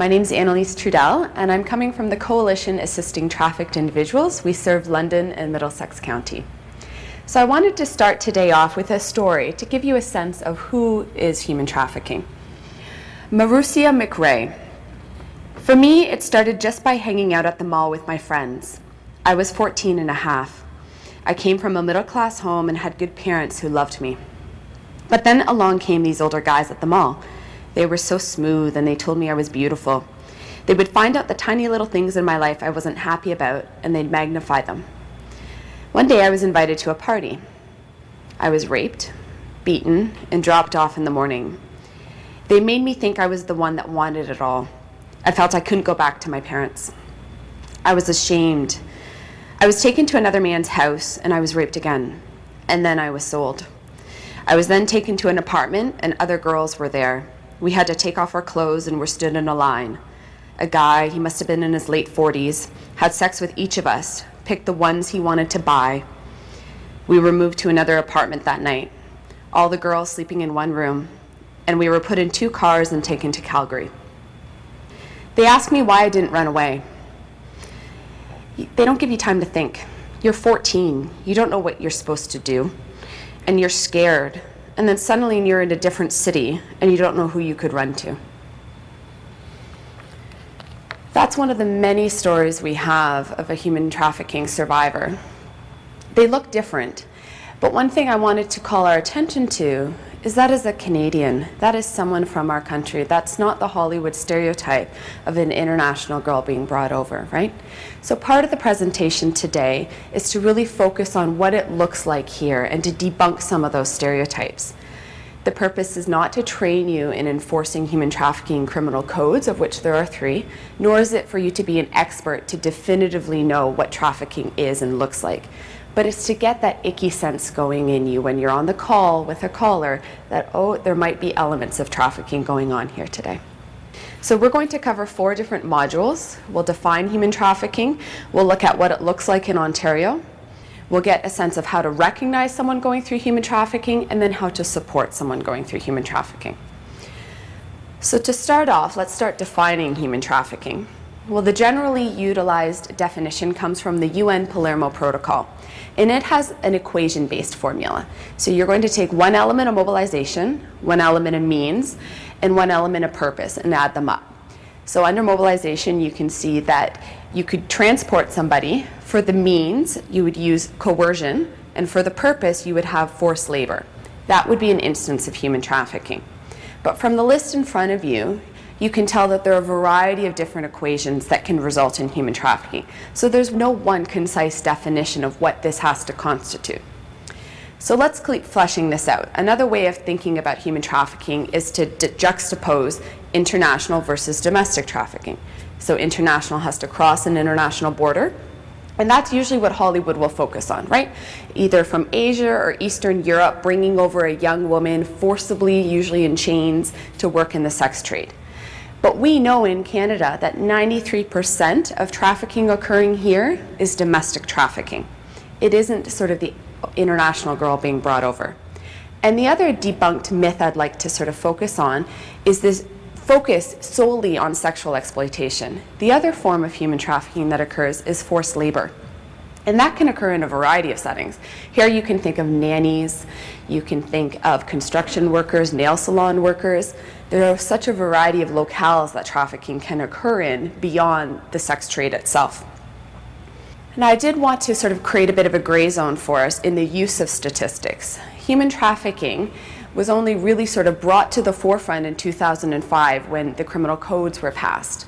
My name is Annalise Trudell, and I'm coming from the Coalition Assisting Trafficked Individuals. We serve London and Middlesex County. So I wanted to start today off with a story to give you a sense of who is human trafficking. Marusia McRae. For me, it started just by hanging out at the mall with my friends. I was 14 and a half. I came from a middle class home and had good parents who loved me. But then along came these older guys at the mall they were so smooth and they told me I was beautiful. They would find out the tiny little things in my life I wasn't happy about and they'd magnify them. One day I was invited to a party. I was raped, beaten, and dropped off in the morning. They made me think I was the one that wanted it all. I felt I couldn't go back to my parents. I was ashamed. I was taken to another man's house and I was raped again. And then I was sold. I was then taken to an apartment and other girls were there. We had to take off our clothes and were stood in a line. A guy, he must have been in his late 40s, had sex with each of us, picked the ones he wanted to buy. We were moved to another apartment that night, all the girls sleeping in one room, and we were put in two cars and taken to Calgary. They asked me why I didn't run away. They don't give you time to think. You're 14, you don't know what you're supposed to do, and you're scared and then suddenly you're in a different city and you don't know who you could run to. That's one of the many stories we have of a human trafficking survivor. They look different, but one thing I wanted to call our attention to is that is a Canadian. That is someone from our country. That's not the Hollywood stereotype of an international girl being brought over, right? So part of the presentation today is to really focus on what it looks like here and to debunk some of those stereotypes. The purpose is not to train you in enforcing human trafficking criminal codes, of which there are three, nor is it for you to be an expert to definitively know what trafficking is and looks like but it's to get that icky sense going in you when you're on the call with a caller that, oh, there might be elements of trafficking going on here today. So we're going to cover four different modules. We'll define human trafficking. We'll look at what it looks like in Ontario. We'll get a sense of how to recognize someone going through human trafficking and then how to support someone going through human trafficking. So to start off, let's start defining human trafficking. Well, the generally utilized definition comes from the UN Palermo Protocol, and it has an equation based formula. So you're going to take one element of mobilization, one element of means, and one element of purpose and add them up. So under mobilization, you can see that you could transport somebody. For the means, you would use coercion, and for the purpose, you would have forced labor. That would be an instance of human trafficking. But from the list in front of you, you can tell that there are a variety of different equations that can result in human trafficking. So there's no one concise definition of what this has to constitute. So let's keep fleshing this out. Another way of thinking about human trafficking is to juxtapose international versus domestic trafficking. So international has to cross an international border, and that's usually what Hollywood will focus on, right? Either from Asia or Eastern Europe, bringing over a young woman forcibly, usually in chains, to work in the sex trade. But we know in Canada that 93% of trafficking occurring here is domestic trafficking. It isn't sort of the international girl being brought over. And the other debunked myth I'd like to sort of focus on is this focus solely on sexual exploitation. The other form of human trafficking that occurs is forced labor. And that can occur in a variety of settings. Here you can think of nannies, you can think of construction workers, nail salon workers. There are such a variety of locales that trafficking can occur in beyond the sex trade itself. And I did want to sort of create a bit of a gray zone for us in the use of statistics. Human trafficking was only really sort of brought to the forefront in 2005 when the criminal codes were passed.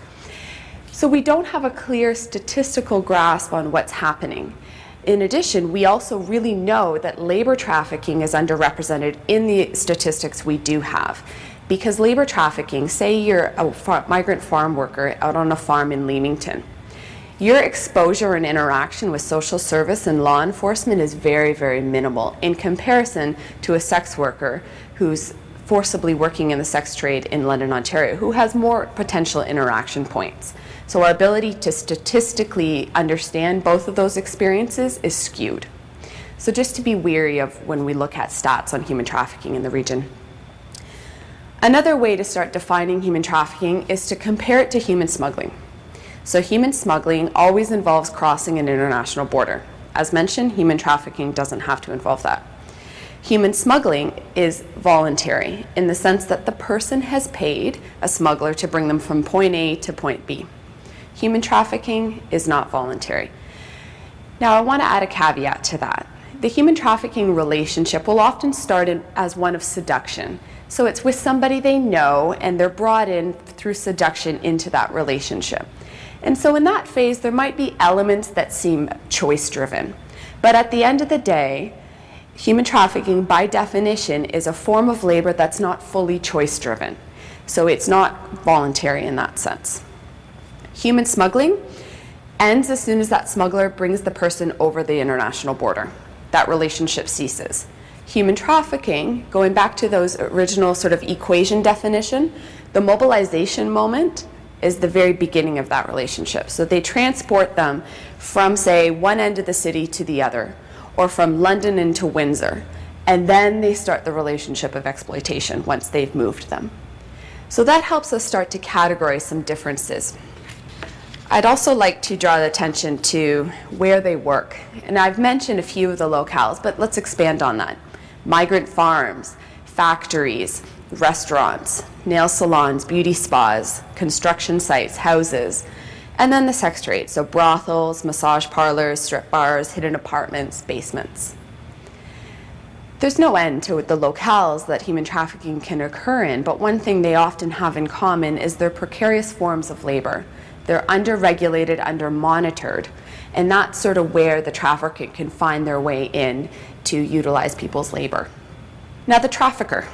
So we don't have a clear statistical grasp on what's happening. In addition, we also really know that labor trafficking is underrepresented in the statistics we do have. Because labor trafficking, say you're a far- migrant farm worker out on a farm in Leamington, your exposure and interaction with social service and law enforcement is very, very minimal in comparison to a sex worker who's forcibly working in the sex trade in London, Ontario, who has more potential interaction points. So our ability to statistically understand both of those experiences is skewed. So just to be weary of when we look at stats on human trafficking in the region. Another way to start defining human trafficking is to compare it to human smuggling. So human smuggling always involves crossing an international border. As mentioned, human trafficking doesn't have to involve that. Human smuggling is voluntary in the sense that the person has paid a smuggler to bring them from point A to point B. Human trafficking is not voluntary. Now, I want to add a caveat to that. The human trafficking relationship will often start in, as one of seduction. So it's with somebody they know, and they're brought in through seduction into that relationship. And so in that phase, there might be elements that seem choice driven. But at the end of the day, human trafficking, by definition, is a form of labor that's not fully choice driven. So it's not voluntary in that sense. Human smuggling ends as soon as that smuggler brings the person over the international border. That relationship ceases. Human trafficking, going back to those original sort of equation definition, the mobilization moment is the very beginning of that relationship. So they transport them from, say, one end of the city to the other, or from London into Windsor, and then they start the relationship of exploitation once they've moved them. So that helps us start to categorize some differences. I'd also like to draw attention to where they work. And I've mentioned a few of the locales, but let's expand on that. Migrant farms, factories, restaurants, nail salons, beauty spas, construction sites, houses, and then the sex trade, so brothels, massage parlors, strip bars, hidden apartments, basements. There's no end to the locales that human trafficking can occur in, but one thing they often have in common is their precarious forms of labor. They're under-regulated, under-monitored, and that's sort of where the trafficker can find their way in to utilize people's labor. Now, the trafficker.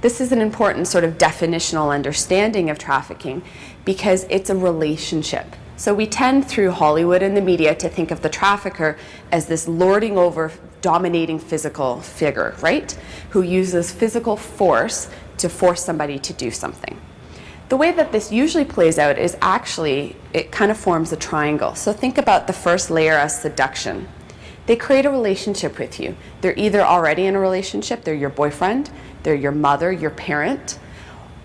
This is an important sort of definitional understanding of trafficking because it's a relationship. So we tend through Hollywood and the media to think of the trafficker as this lording over, dominating physical figure, right? Who uses physical force to force somebody to do something. The way that this usually plays out is actually, it kind of forms a triangle. So think about the first layer as seduction. They create a relationship with you. They're either already in a relationship, they're your boyfriend, they're your mother, your parent,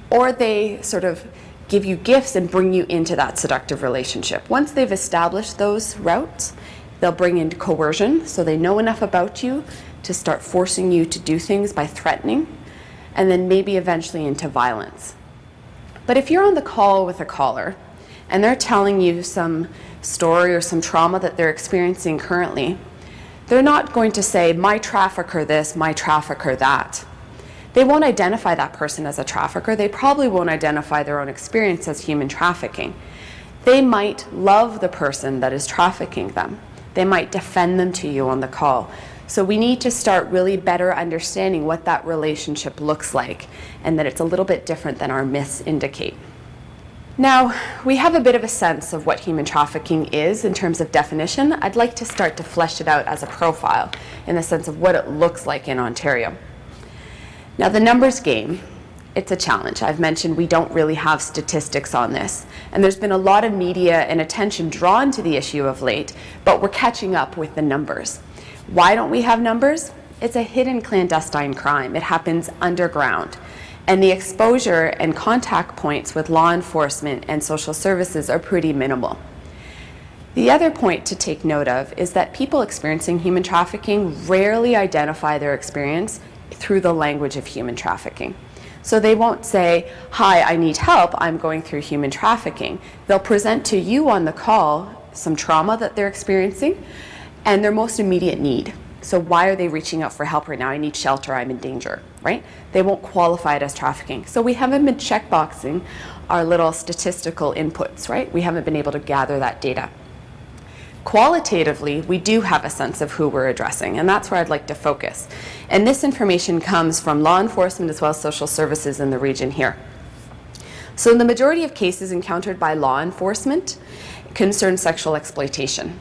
or they sort of give you gifts and bring you into that seductive relationship. Once they've established those routes, they'll bring in coercion, so they know enough about you to start forcing you to do things by threatening, and then maybe eventually into violence. But if you're on the call with a caller and they're telling you some story or some trauma that they're experiencing currently, they're not going to say, my trafficker this, my trafficker that. They won't identify that person as a trafficker. They probably won't identify their own experience as human trafficking. They might love the person that is trafficking them. They might defend them to you on the call. So we need to start really better understanding what that relationship looks like and that it's a little bit different than our myths indicate. Now, we have a bit of a sense of what human trafficking is in terms of definition. I'd like to start to flesh it out as a profile in the sense of what it looks like in Ontario. Now, the numbers game, it's a challenge. I've mentioned we don't really have statistics on this. And there's been a lot of media and attention drawn to the issue of late, but we're catching up with the numbers. Why don't we have numbers? It's a hidden clandestine crime. It happens underground. And the exposure and contact points with law enforcement and social services are pretty minimal. The other point to take note of is that people experiencing human trafficking rarely identify their experience through the language of human trafficking. So they won't say, Hi, I need help, I'm going through human trafficking. They'll present to you on the call some trauma that they're experiencing and their most immediate need. So why are they reaching out for help right now? I need shelter, I'm in danger, right? They won't qualify it as trafficking. So we haven't been checkboxing our little statistical inputs, right? We haven't been able to gather that data. Qualitatively, we do have a sense of who we're addressing, and that's where I'd like to focus. And this information comes from law enforcement as well as social services in the region here. So, in the majority of cases encountered by law enforcement concern sexual exploitation.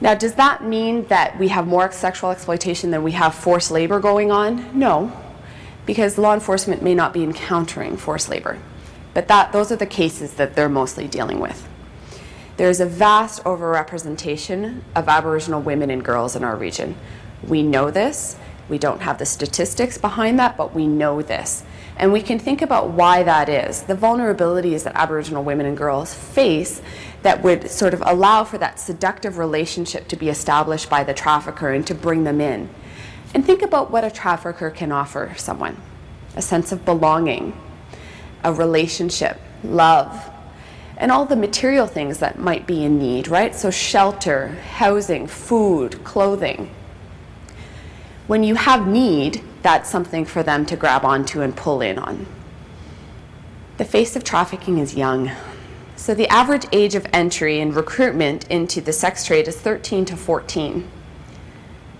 Now, does that mean that we have more sexual exploitation than we have forced labor going on? No, because law enforcement may not be encountering forced labor. But that, those are the cases that they're mostly dealing with. There is a vast overrepresentation of Aboriginal women and girls in our region. We know this. We don't have the statistics behind that, but we know this. And we can think about why that is. The vulnerabilities that Aboriginal women and girls face that would sort of allow for that seductive relationship to be established by the trafficker and to bring them in. And think about what a trafficker can offer someone a sense of belonging, a relationship, love, and all the material things that might be in need, right? So, shelter, housing, food, clothing. When you have need, that's something for them to grab onto and pull in on. The face of trafficking is young. So the average age of entry and recruitment into the sex trade is 13 to 14.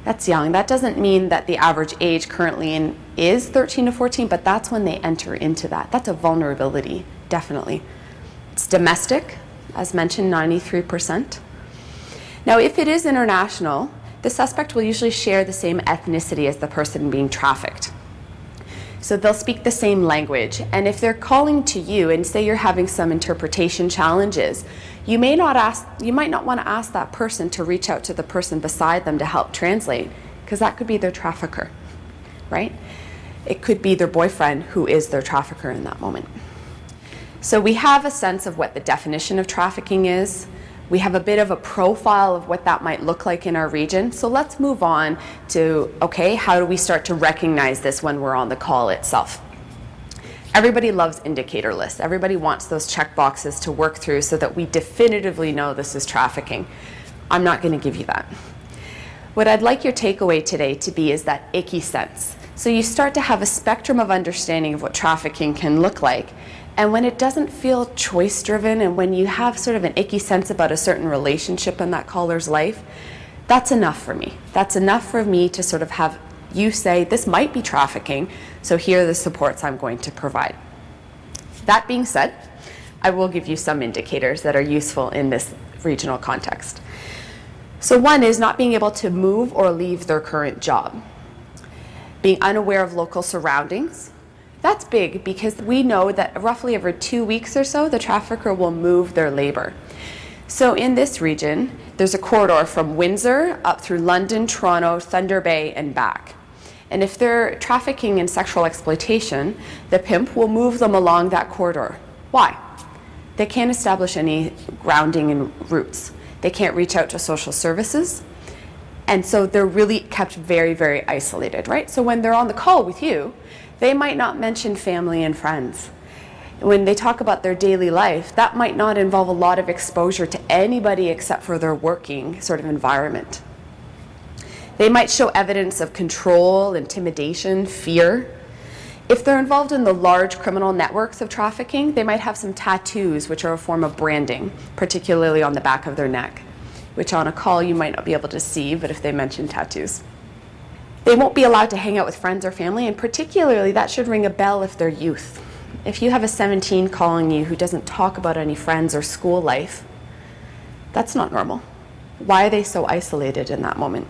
That's young. That doesn't mean that the average age currently in is 13 to 14, but that's when they enter into that. That's a vulnerability, definitely. It's domestic, as mentioned, 93%. Now, if it is international, the suspect will usually share the same ethnicity as the person being trafficked. So they'll speak the same language. And if they're calling to you and say you're having some interpretation challenges, you may not ask you might not want to ask that person to reach out to the person beside them to help translate because that could be their trafficker. Right? It could be their boyfriend who is their trafficker in that moment. So we have a sense of what the definition of trafficking is. We have a bit of a profile of what that might look like in our region. So let's move on to okay, how do we start to recognize this when we're on the call itself? Everybody loves indicator lists. Everybody wants those check boxes to work through so that we definitively know this is trafficking. I'm not going to give you that. What I'd like your takeaway today to be is that icky sense. So you start to have a spectrum of understanding of what trafficking can look like and when it doesn't feel choice driven, and when you have sort of an icky sense about a certain relationship in that caller's life, that's enough for me. That's enough for me to sort of have you say, this might be trafficking, so here are the supports I'm going to provide. That being said, I will give you some indicators that are useful in this regional context. So, one is not being able to move or leave their current job, being unaware of local surroundings, that's big because we know that roughly every two weeks or so, the trafficker will move their labor. So in this region, there's a corridor from Windsor up through London, Toronto, Thunder Bay, and back. And if they're trafficking in sexual exploitation, the pimp will move them along that corridor. Why? They can't establish any grounding and roots. They can't reach out to social services. And so they're really kept very, very isolated, right? So when they're on the call with you, they might not mention family and friends. When they talk about their daily life, that might not involve a lot of exposure to anybody except for their working sort of environment. They might show evidence of control, intimidation, fear. If they're involved in the large criminal networks of trafficking, they might have some tattoos, which are a form of branding, particularly on the back of their neck, which on a call you might not be able to see, but if they mention tattoos. They won't be allowed to hang out with friends or family, and particularly that should ring a bell if they're youth. If you have a 17 calling you who doesn't talk about any friends or school life, that's not normal. Why are they so isolated in that moment?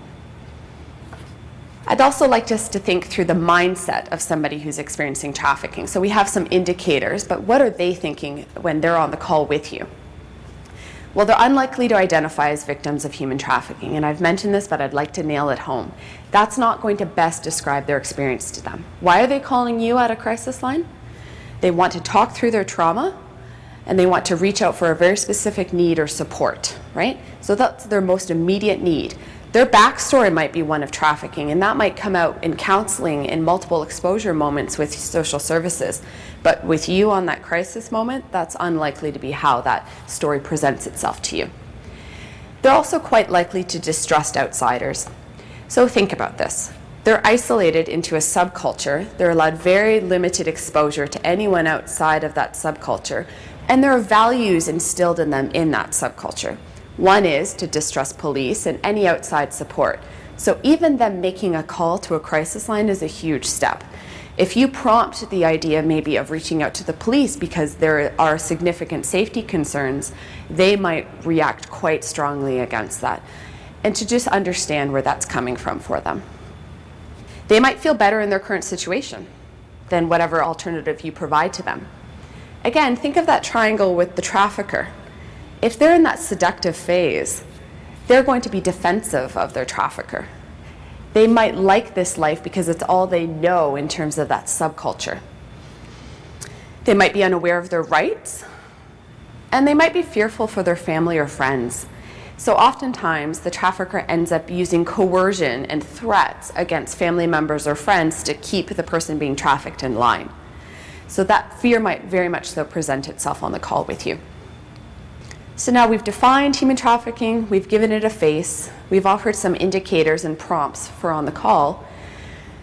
I'd also like us to think through the mindset of somebody who's experiencing trafficking. So we have some indicators, but what are they thinking when they're on the call with you? Well, they're unlikely to identify as victims of human trafficking, and I've mentioned this, but I'd like to nail it home. That's not going to best describe their experience to them. Why are they calling you at a crisis line? They want to talk through their trauma and they want to reach out for a very specific need or support, right? So that's their most immediate need. Their backstory might be one of trafficking, and that might come out in counseling in multiple exposure moments with social services. But with you on that crisis moment, that's unlikely to be how that story presents itself to you. They're also quite likely to distrust outsiders. So think about this. They're isolated into a subculture. They're allowed very limited exposure to anyone outside of that subculture. And there are values instilled in them in that subculture One is to distrust police and any outside support. So even them making a call to a crisis line is a huge step. If you prompt the idea maybe of reaching out to the police because there are significant safety concerns, they might react quite strongly against that. And to just understand where that's coming from for them. They might feel better in their current situation than whatever alternative you provide to them. Again, think of that triangle with the trafficker. If they're in that seductive phase, they're going to be defensive of their trafficker they might like this life because it's all they know in terms of that subculture. They might be unaware of their rights, and they might be fearful for their family or friends. So, oftentimes, the trafficker ends up using coercion and threats against family members or friends to keep the person being trafficked in line. So, that fear might very much so present itself on the call with you. So now we've defined human trafficking, we've given it a face, we've offered some indicators and prompts for on the call.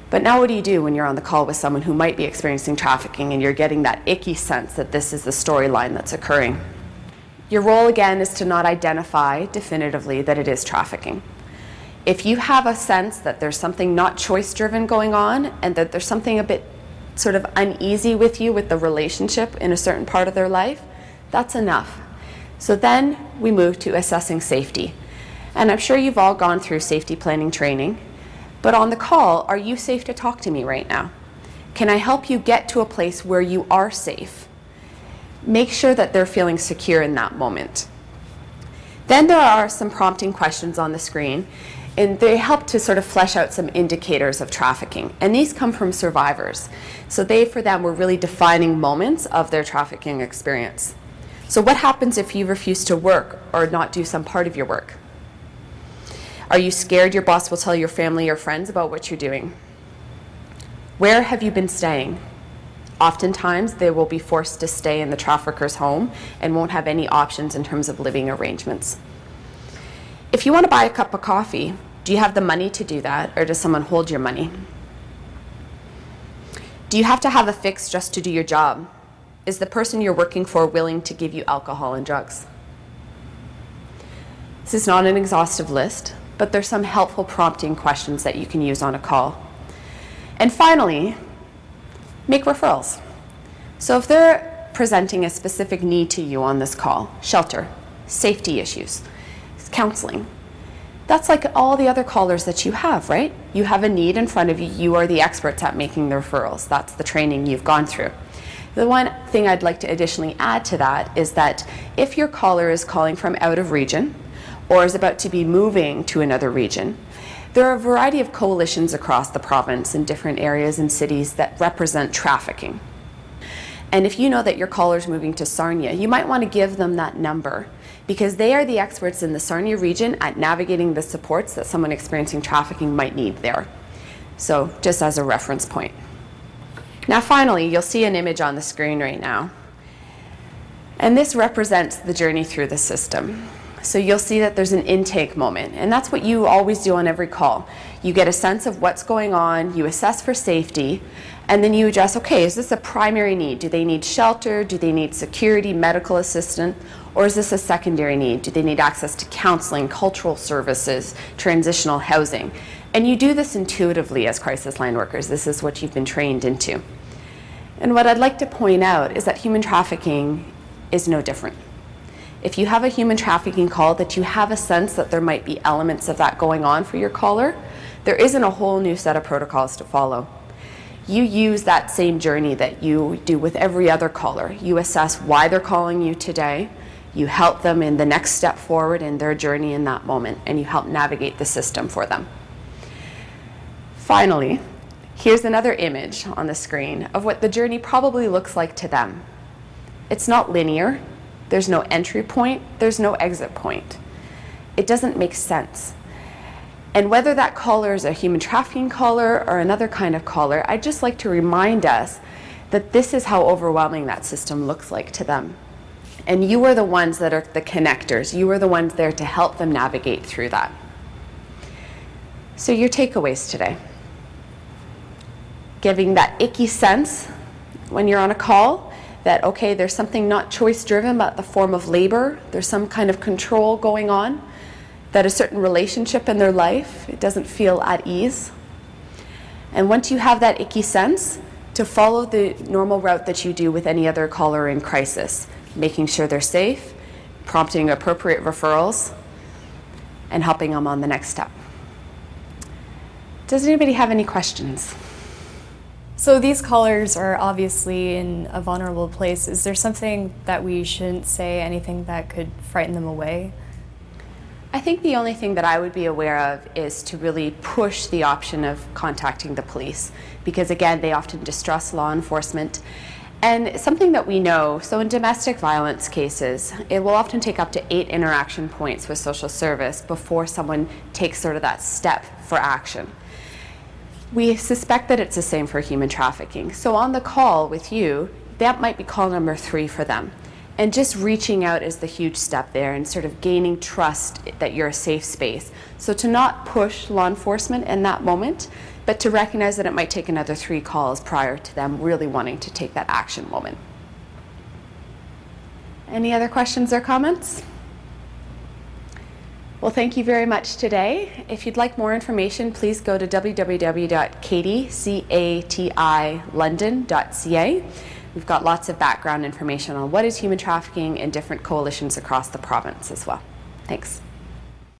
But now what do you do when you're on the call with someone who might be experiencing trafficking and you're getting that icky sense that this is the storyline that's occurring? Your role again is to not identify definitively that it is trafficking. If you have a sense that there's something not choice driven going on and that there's something a bit sort of uneasy with you with the relationship in a certain part of their life, that's enough so then we move to assessing safety. And I'm sure you've all gone through safety planning training, but on the call, are you safe to talk to me right now? Can I help you get to a place where you are safe? Make sure that they're feeling secure in that moment. Then there are some prompting questions on the screen, and they help to sort of flesh out some indicators of trafficking. And these come from survivors. So they, for them, were really defining moments of their trafficking experience. So, what happens if you refuse to work or not do some part of your work? Are you scared your boss will tell your family or friends about what you're doing? Where have you been staying? Oftentimes, they will be forced to stay in the trafficker's home and won't have any options in terms of living arrangements. If you want to buy a cup of coffee, do you have the money to do that, or does someone hold your money? Do you have to have a fix just to do your job? Is the person you're working for willing to give you alcohol and drugs? This is not an exhaustive list, but there's some helpful prompting questions that you can use on a call. And finally, make referrals. So if they're presenting a specific need to you on this call, shelter, safety issues, counseling, that's like all the other callers that you have, right? You have a need in front of you. You are the experts at making the referrals. That's the training you've gone through. The one thing I'd like to additionally add to that is that if your caller is calling from out of region or is about to be moving to another region, there are a variety of coalitions across the province in different areas and cities that represent trafficking. And if you know that your caller is moving to Sarnia, you might want to give them that number because they are the experts in the Sarnia region at navigating the supports that someone experiencing trafficking might need there. So, just as a reference point. Now finally, you'll see an image on the screen right now. And this represents the journey through the system. So you'll see that there's an intake moment, and that's what you always do on every call. You get a sense of what's going on, you assess for safety, and then you address okay, is this a primary need? Do they need shelter? Do they need security, medical assistance? Or is this a secondary need? Do they need access to counseling, cultural services, transitional housing? And you do this intuitively as crisis line workers. This is what you've been trained into. And what I'd like to point out is that human trafficking is no different. If you have a human trafficking call that you have a sense that there might be elements of that going on for your caller, there isn't a whole new set of protocols to follow. You use that same journey that you do with every other caller. You assess why they're calling you today, you help them in the next step forward in their journey in that moment, and you help navigate the system for them. Finally, here's another image on the screen of what the journey probably looks like to them. It's not linear, there's no entry point, there's no exit point. It doesn't make sense. And whether that caller is a human trafficking caller or another kind of caller, I'd just like to remind us that this is how overwhelming that system looks like to them. And you are the ones that are the connectors. You are the ones there to help them navigate through that. So, your takeaways today giving that icky sense when you're on a call, that, okay, there's something not choice driven, but the form of labor, there's some kind of control going on, that a certain relationship in their life, it doesn't feel at ease. And once you have that icky sense, to follow the normal route that you do with any other caller in crisis, making sure they're safe, prompting appropriate referrals, and helping them on the next step. Does anybody have any questions? So these callers are obviously in a vulnerable place. Is there something that we shouldn't say, anything that could frighten them away? I think the only thing that I would be aware of is to really push the option of contacting the police because, again, they often distrust law enforcement. And something that we know so, in domestic violence cases, it will often take up to eight interaction points with social service before someone takes sort of that step for action. We suspect that it's the same for human trafficking. So, on the call with you, that might be call number three for them. And just reaching out is the huge step there and sort of gaining trust that you're a safe space. So, to not push law enforcement in that moment, but to recognize that it might take another three calls prior to them really wanting to take that action moment. Any other questions or comments? Well, thank you very much today. If you'd like more information, please go to www.catilondon.ca. We've got lots of background information on what is human trafficking and different coalitions across the province as well. Thanks.